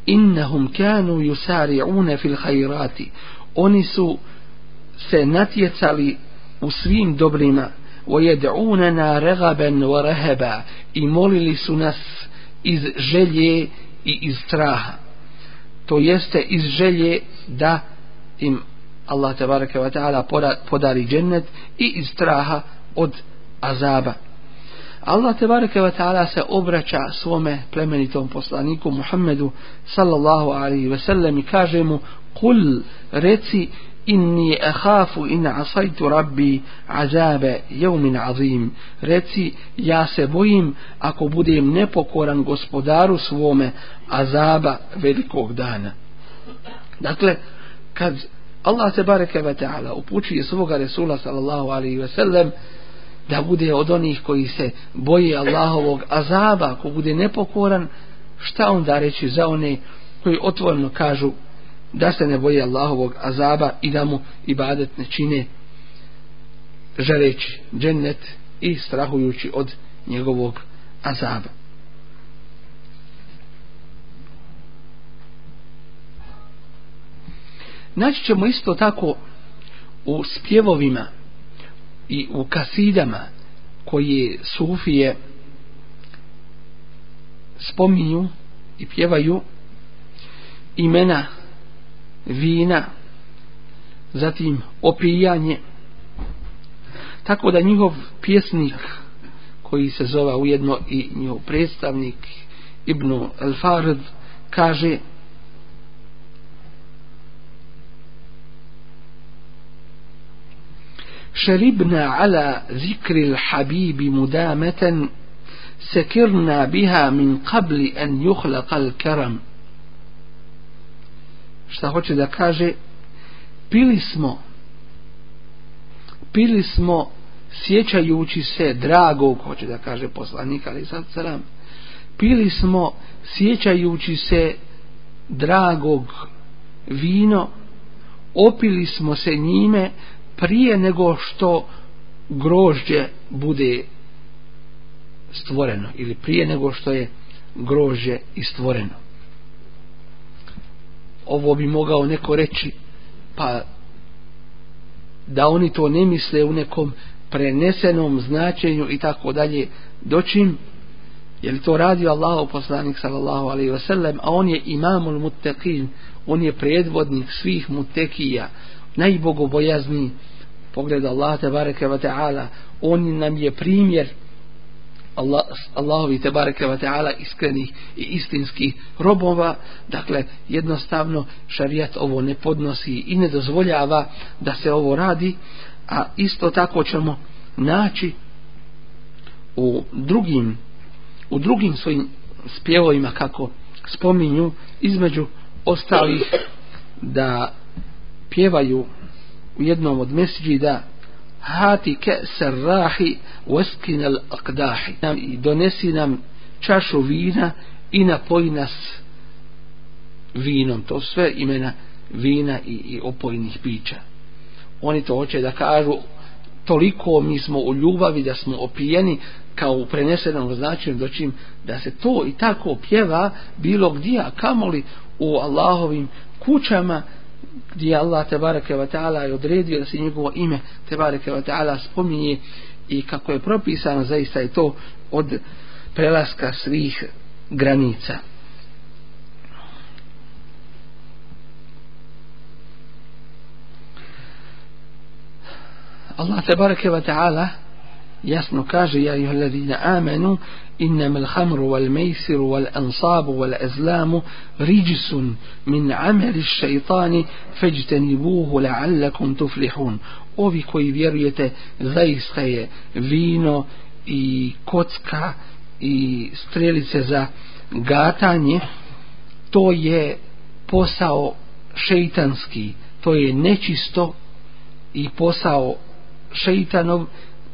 innahum kanu yusari'una fil khairati oni su se natjecali u svim dobrima ويدعوننا رغبا ورهبا i molili su nas iz želje i iz straha to jeste iz želje da im Allah tebareke ve taala podari džennet i iz straha od azaba Allah tebareke ve taala se obraća svome plemenitom poslaniku Muhammedu sallallahu alejhi ve sellem i kaže mu kul reci inni akhafu in asaytu rabbi azabe yawmin azim. Reci ja se bojim ako budem nepokoran gospodaru svome azaba velikog dana. Dakle kad Allah se bareke ve taala upućuje svoga resula sallallahu alejhi ve sellem da bude od onih koji se boje Allahovog azaba ako bude nepokoran šta onda reći za one koji otvoreno kažu da se ne boje Allahovog azaba i da mu ibadet ne čine želeći džennet i strahujući od njegovog azaba. Naći ćemo isto tako u spjevovima i u kasidama koje sufije spominju i pjevaju imena vina, zatim opijanje, tako da njihov pjesnik koji se zove ujedno i njihov predstavnik Ibnu Al-Farid kaže شربنا على ذكر الحبيب مدامة سكرنا بها من قبل أن يخلق الكرم šta hoće da kaže pili smo pili smo sjećajući se dragog hoće da kaže poslanik ali sad sram pili smo sjećajući se dragog vino opili smo se njime prije nego što grožđe bude stvoreno ili prije nego što je grožđe i stvoreno. Ovo bi mogao neko reći pa da oni to ne misle u nekom prenesenom značenju i tako dalje doćim je li to radio Allah poslanik sallallahu alaihi wasallam a on je imamul muttaqin on je predvodnik svih mutekija najbogobojazniji pogled Allah te bareke ve ta'ala on nam je primjer Allah, Allahovi te bareke ve ta'ala iskrenih i istinskih robova. Dakle jednostavno šerijat ovo ne podnosi i ne dozvoljava da se ovo radi a isto tako ćemo naći u drugim u drugim svojim spjevovima kako spominju između ostalih da pjevaju u jednom od mesđida hati ke rahi waskin al aqdahi. Nam i donesi nam čašu vina i napoji nas vinom. To sve imena vina i, i opojnih pića. Oni to hoće da kažu toliko mi smo u ljubavi da smo opijeni kao u prenesenom značenju doćim da se to i tako pjeva bilo gdje a kamoli u Allahovim kućama gdje Allah tebareke ve ta'ala je odredio da se njegovo ime tebareke ve ta'ala spominje i kako je propisano zaista je to od prelaska svih granica. Allah tebareke ve ta'ala jasno kaže ja i ladina amenu innam al hamru wal mejsiru wal ansabu wal azlamu riđisun min ameli šeitani feđteni buhu la'allakum tuflihun. Ovi koji vjerujete zaista je vino i kocka i strelice za gatanje. To je posao šeitanski to je nečisto i posao šeitanov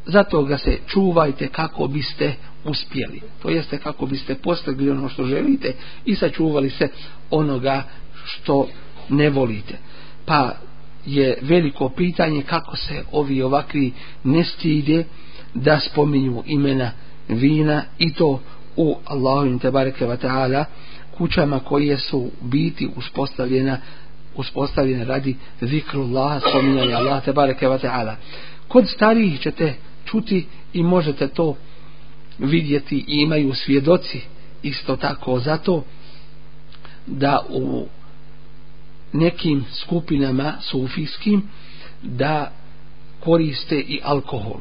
zato ga se čuvajte kako biste uspjeli. To jeste kako biste postigli ono što želite i sačuvali se onoga što ne volite. Pa je veliko pitanje kako se ovi ovakvi ne stide da spominju imena vina i to u Allahovim tebareke wa ta'ala kućama koje su biti uspostavljena uspostavljene radi zikrullah, spominjanja Allah, te bareke ta'ala. Kod starijih ćete čuti i možete to vidjeti i imaju svjedoci isto tako. Zato da u nekim skupinama sufijskim da koriste i alkohol.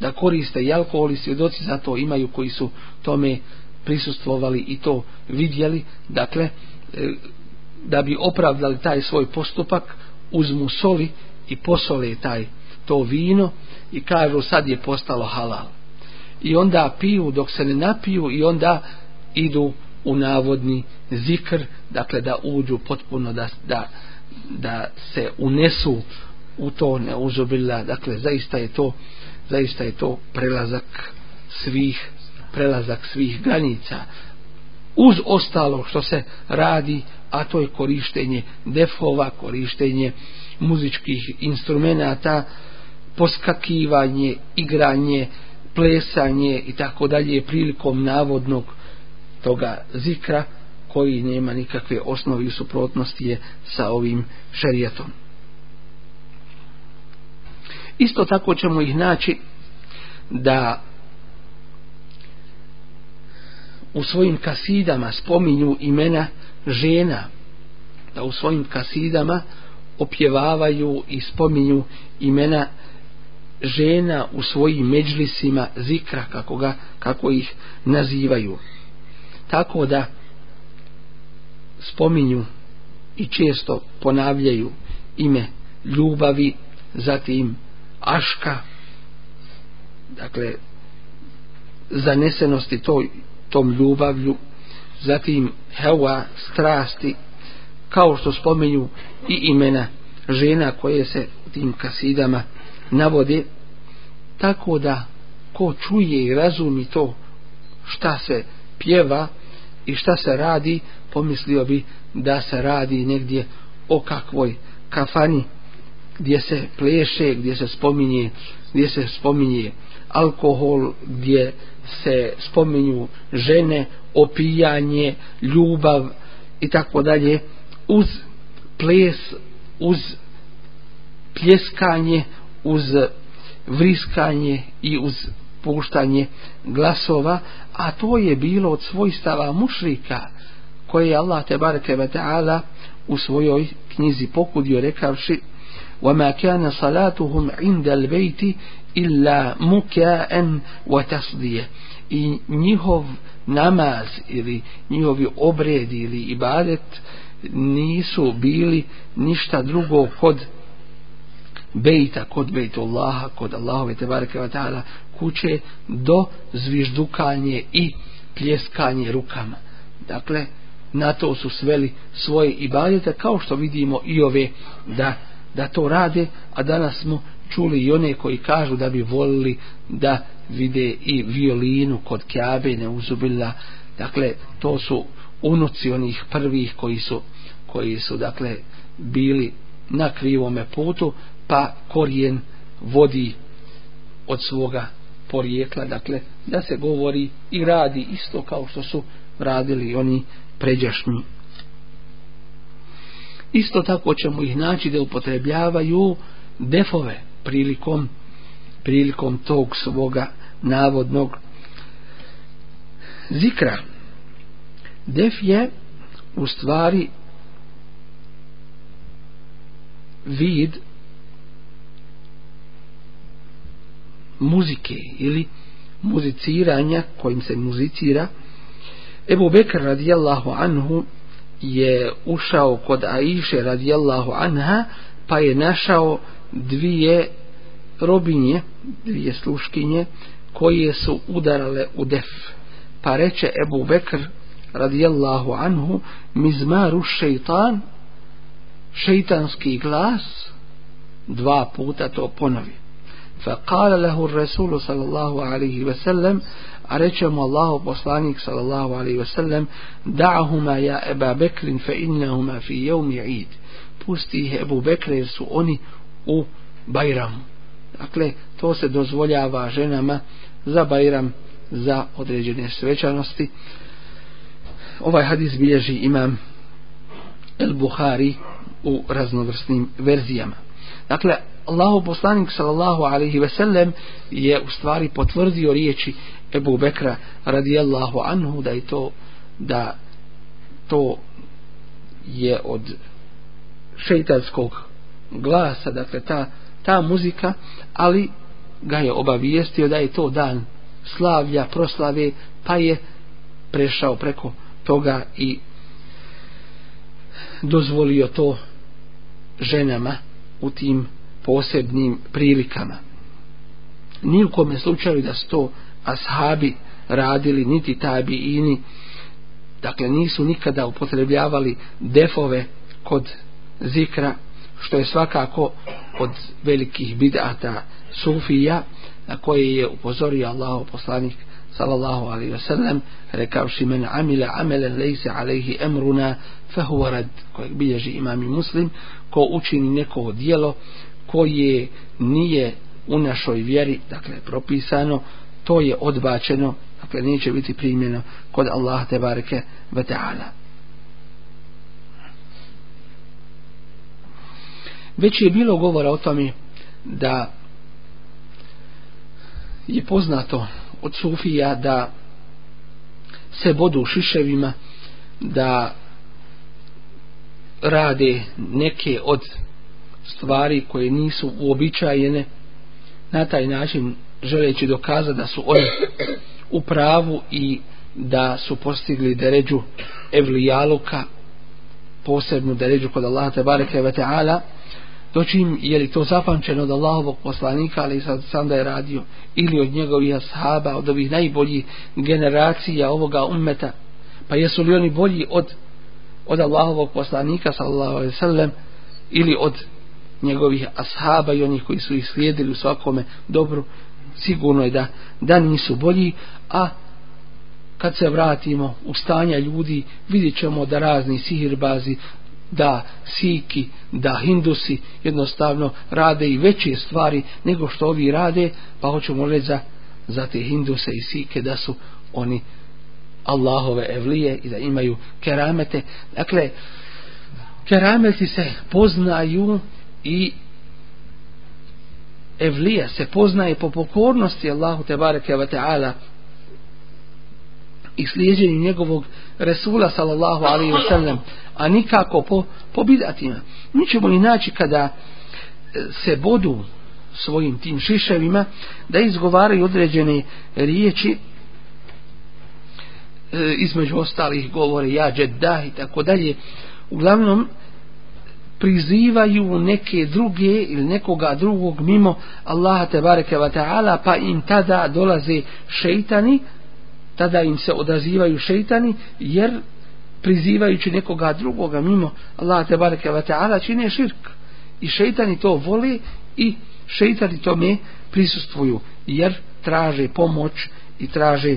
Da koriste i alkohol i svjedoci zato imaju koji su tome prisustvovali i to vidjeli. Dakle e, da bi opravdali taj svoj postupak uzmu soli i posole taj to vino i kažu sad je postalo halal. I onda piju dok se ne napiju i onda idu u navodni zikr dakle da uđu potpuno da, da, da se unesu u to neuzobila, dakle zaista je to zaista je to prelazak svih prelazak svih granica. Uz ostalo što se radi a to je korištenje defova korištenje muzičkih instrumenata poskakivanje igranje plesanje i tako dalje prilikom navodnog toga zikra koji nema nikakve osnovi i suprotnosti je sa ovim šerijetom. Isto tako ćemo ih naći da u svojim kasidama spominju imena žena, da u svojim kasidama opjevavaju i spominju imena žena žena u svojim međlisima zikra, kako, ga, kako ih nazivaju. Tako da spominju i često ponavljaju ime ljubavi, zatim aška, dakle, zanesenosti toj, tom ljubavlju, zatim hewa, strasti, kao što spominju i imena žena koje se tim kasidama navode, tako da ko čuje i razumi to šta se pjeva i šta se radi, pomislio bi da se radi negdje o kakvoj kafani gdje se pleše, gdje se spominje, gdje se spominje alkohol, gdje se spominju žene, opijanje, ljubav i tako dalje, uz ples, uz pljeskanje, uz vriskanje i uz puštanje glasova, a to je bilo od svojstava mušrika koje je Allah te bareke ve taala u svojoj knjizi pokudio rekavši: "Wa ma kana salatuhum 'inda al-bayti illa muka'an wa tasdiya." I njihov namaz ili njihovi obredi ili ibadet nisu bili ništa drugo kod bejta, kod bejta Allaha, kod Allahove tebareke Vatala ta'ala kuće do zviždukanje i pljeskanje rukama. Dakle, na to su sveli svoje ibadete kao što vidimo i ove da, da to rade, a danas smo čuli i one koji kažu da bi volili da vide i violinu kod Kjabe, ne uzubila. Dakle, to su unuci onih prvih koji su, koji su dakle, bili na krivome putu, pa korijen vodi od svoga porijekla, dakle, da se govori i radi isto kao što su radili oni pređašnji. Isto tako ćemo ih naći da upotrebljavaju defove prilikom prilikom tog svoga navodnog zikra. Def je u stvari vid muzike ili muziciranja kojim se muzicira Ebu Bekr radijallahu anhu je ušao kod Aiše radijallahu anha pa je našao dvije robinje, dvije sluškinje koje su udarale u def. Pa reče Ebu Bekr radijallahu anhu mizmaru šeitan šeitanski glas dva puta to ponovi. Fa kala lehu Rasulu sallallahu alaihi ve sellem a reče mu Allahu poslanik sallallahu alaihi wasallam da'ahuma ja Eba Bekrin fe innahuma fi jevmi id pusti ih Ebu Bekre jer su oni u Bajramu. Dakle to se dozvoljava ženama za Bajram za određene svečanosti. Ovaj hadis bilježi imam El Buhari u raznovrsnim verzijama. Dakle, Allahu poslanik sallallahu alaihi ve sellem je u stvari potvrdio riječi Ebu Bekra radijallahu anhu da je to da to je od šeitanskog glasa, dakle ta, ta muzika, ali ga je obavijestio da je to dan slavlja, proslave, pa je prešao preko toga i dozvolio to ženama u tim posebnim prilikama. Ni u kome slučaju da sto ashabi radili, niti tabiini, dakle nisu nikada upotrebljavali defove kod zikra, što je svakako od velikih bidata sufija, na koje je upozorio Allah poslanik sallallahu alaihi ve sellem rekavši men amila amelen lejse alaihi emruna fehuvarad rad kojeg bilježi imam muslim ko učini neko dijelo koje nije u našoj vjeri dakle propisano to je odbačeno dakle neće biti primjeno kod Allaha te bareke ve ta'ala. Već je bilo govora o tome da je poznato od sufija da se bodu šiševima da rade neke od stvari koje nisu uobičajene na taj način želeći dokazati da su oni u pravu i da su postigli deređu evlijaluka posebnu deređu kod Allaha te bareke ve taala dočim je li to zapamćeno od Allahovog poslanika ali sad sam da je radio ili od njegovih ashaba od ovih najboljih generacija ovoga ummeta pa jesu li oni bolji od od Allahovog poslanika sallallahu alejhi ve sellem ili od njegovih ashaba i onih koji su ih slijedili u svakome dobru sigurno je da da nisu bolji a kad se vratimo u stanja ljudi vidjet ćemo da razni sihirbazi da siki, da hindusi jednostavno rade i veće stvari nego što ovi rade, pa hoćemo reći za, za te hinduse i sike da su oni Allahove evlije i da imaju keramete. Dakle, kerameti se poznaju i evlija se poznaje po pokornosti Allahu te bareke ve taala i slijedjenju njegovog Resula sallallahu alaihi wa sallam a nikako po, po bidatima. Mi ćemo i naći kada e, se bodu svojim tim šiševima da izgovaraju određene riječi e, između ostalih govore ja džeddah i tako dalje uglavnom prizivaju neke druge ili nekoga drugog mimo Allaha te bareke ve ta'ala pa im tada dolaze šejtani tada im se odazivaju šejtani jer prizivajući nekoga drugoga mimo Allaha te bareke ve taala čine širk. I šejtani to vole i šejtani tome prisustvuju jer traže pomoć i traže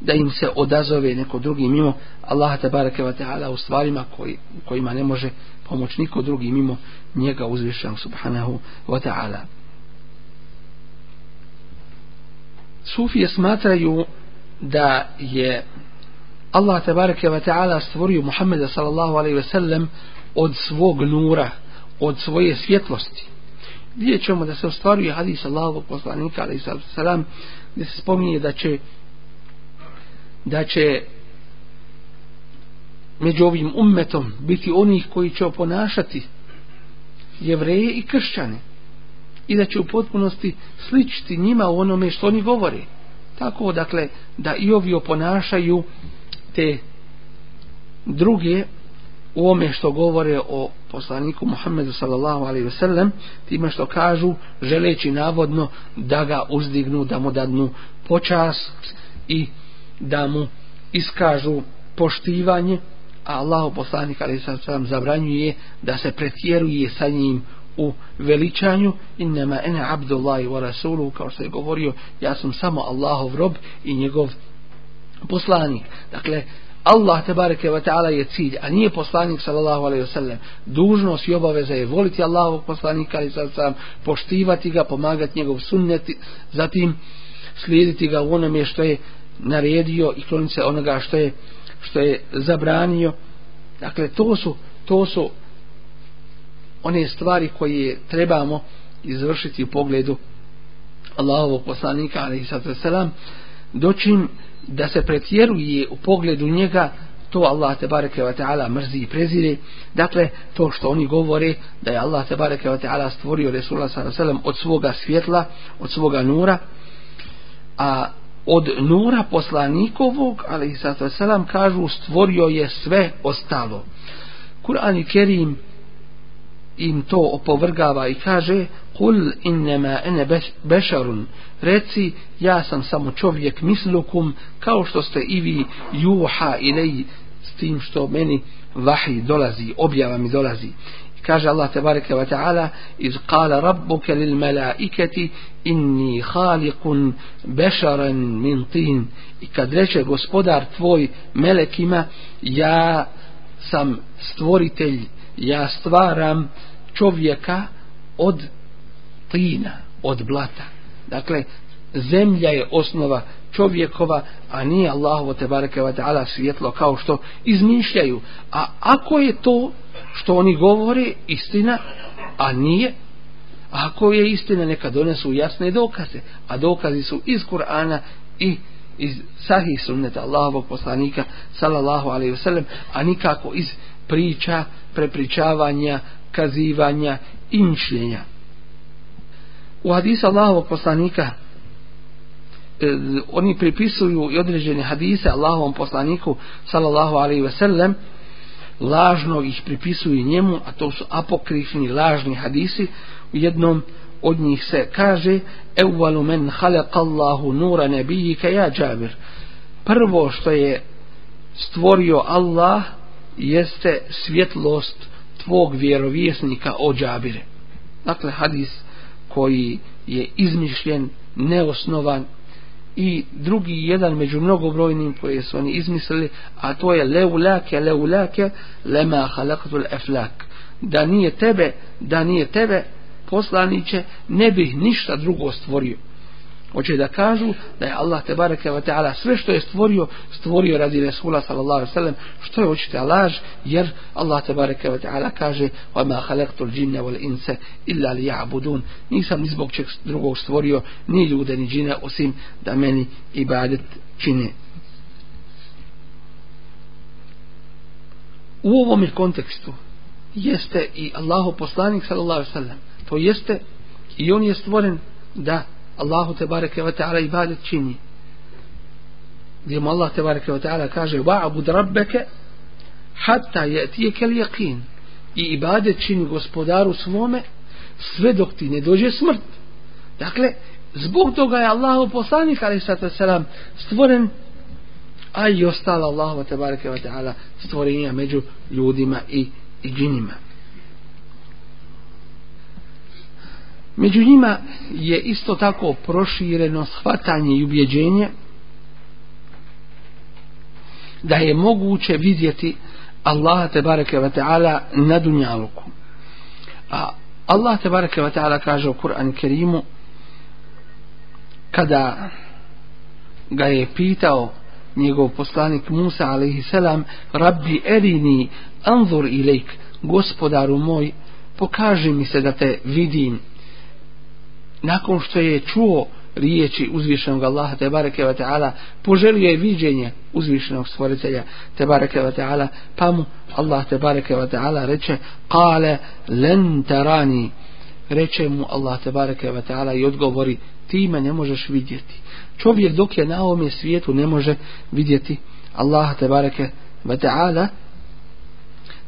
da im se odazove neko drugi mimo Allaha te bareke ve taala u stvarima koji kojima ne može pomoć niko drugi mimo njega uzvišenog subhanahu wa ta'ala. Sufije smatraju da je Allah tebareke ve taala stvorio Muhammeda sallallahu alejhi ve sellem od svog nura, od svoje svjetlosti. Vidjet ćemo da se ostvaruje hadis Allahovog poslanika alejhi sallam gdje se spominje da će da će među ovim ummetom biti onih koji će oponašati jevreje i kršćane i da će u potpunosti sličiti njima u onome što oni govore. Tako, dakle, da i ovi oponašaju te druge u ome što govore o poslaniku Muhammedu sallallahu alaihi ve sellem time što kažu želeći navodno da ga uzdignu da mu dadnu počast i da mu iskažu poštivanje a Allah poslanik ali sam sam zabranjuje da se pretjeruje sa njim u veličanju innama ene abdullahi wa rasulu kao što je govorio ja sam samo Allahov rob i njegov poslanik. Dakle, Allah te bareke ve taala je cilj, a nije poslanik sallallahu alejhi ve sellem. Dužnost i obaveza je voliti Allahovog poslanika i sam poštivati ga, pomagati njegov sunnet, zatim slijediti ga u onome što je naredio i kloniti se onoga što je što je zabranio. Dakle to su to su one stvari koje trebamo izvršiti u pogledu Allahovog poslanika ali i selam dočim da se pretjeruje u pogledu njega to Allah te bareke ve taala mrzi i prezire. Dakle to što oni govore da je Allah te bareke ve taala stvorio Resula sallallahu alejhi od svoga svjetla od svoga nura a od nura poslanikovog ali i sallallahu kažu stvorio je sve ostalo. Kur'an i Kerim im to opovrgava i kaže kul innema ene bešarun reci ja sam samo čovjek mislukum kao što ste i vi juha ilej s tim što meni vahi dolazi objava mi dolazi kaže Allah tebareke ve ta'ala iz qala rabbuka lil malaikati inni khaliqun basharan min tin i kad reče gospodar tvoj melekima ja sam stvoritelj ja stvaram čovjeka od tina, od blata. Dakle, zemlja je osnova čovjekova, a nije Allahovo te bareke ta'ala svjetlo kao što izmišljaju. A ako je to što oni govore istina, a nije, ako je istina, neka donesu jasne dokaze. A dokazi su iz Kur'ana i iz sahih sunneta Allahovog poslanika sallallahu alaihi wasallam, a nikako iz priča, prepričavanja, kazivanja i mišljenja. U hadisa Allahovog poslanika eh, oni pripisuju i određene hadise Allahovom poslaniku sallallahu alaihi ve sellem lažno ih pripisuju njemu a to su apokrifni lažni hadisi. U jednom od njih se kaže evvalu men halaka Allahu nura nebijike ja džabir prvo što je stvorio Allah jeste svjetlost tvog vjerovjesnika o džabire dakle hadis koji je izmišljen, neosnovan i drugi jedan među mnogobrojnim koje su oni izmislili, a to je leulake, leulake, lema halakatul eflak. Da nije tebe, da nije tebe, poslaniće, ne bih ništa drugo stvorio. Hoće da kažu da je Allah te bareke ve taala sve što je stvorio, stvorio radi Resula sallallahu alejhi ve sellem, što je očita laž, jer Allah te bareke ve taala kaže: "Wa ma khalaqtul jinna wal insa illa liya'budun." Nisam ni zbog čega drugog stvorio ni ljude ni džine osim da meni ibadet čine. U ovom kontekstu jeste i Allahu poslanik sallallahu alejhi ve sellem. To jeste i on je stvoren da Allahu te bareke ve taala ibadet čini. Gdje mu Allah te bareke ve taala kaže wa'bud rabbeke hatta yatiyaka al-yaqin. I ibadet čini gospodaru svome sve dok ti ne dođe smrt. Dakle, zbog toga je Allahu poslanik ali sa selam stvoren a i ostala Allahu te bareke ve taala stvorenja među ljudima i i džinima. Među njima je isto tako prošireno shvatanje i ubjeđenje da je moguće vidjeti Allaha te bareke ve taala na dunjaluku. A Allah te bareke ve taala kaže u Kur'anu Kerimu kada ga je pitao njegov poslanik Musa alejhi selam Rabbi erini anzur ilejk gospodaru moj pokaži mi se da te vidim nakon što je čuo riječi uzvišenog Allaha te bareke ve taala poželio je viđenje uzvišenog stvoritelja te bareke ve taala pa mu Allah te bareke ve taala reče qala lan tarani. Reče mu Allah te bareke ve taala i odgovori ti me ne možeš vidjeti. Čovjek dok je na ovom svijetu ne može vidjeti Allaha te bareke ve taala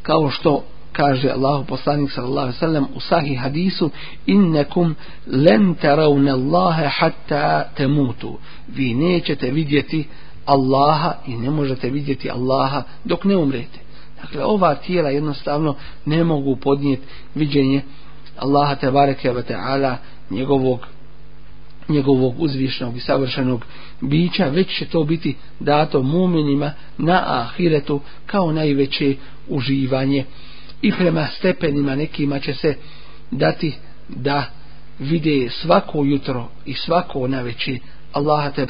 kao što kaže Allahu poslanik sallallahu alejhi ve sellem u sahih hadisu innakum lan tarawna Allaha hatta tamutu. Vi nećete vidjeti Allaha i ne možete vidjeti Allaha dok ne umrete. Dakle ova tijela jednostavno ne mogu podnijeti viđenje Allaha te bareke ve taala njegovog njegovog uzvišenog i savršenog bića, već će to biti dato muminima na ahiretu kao najveće uživanje i prema stepenima nekima će se dati da vide svako jutro i svako na Allaha te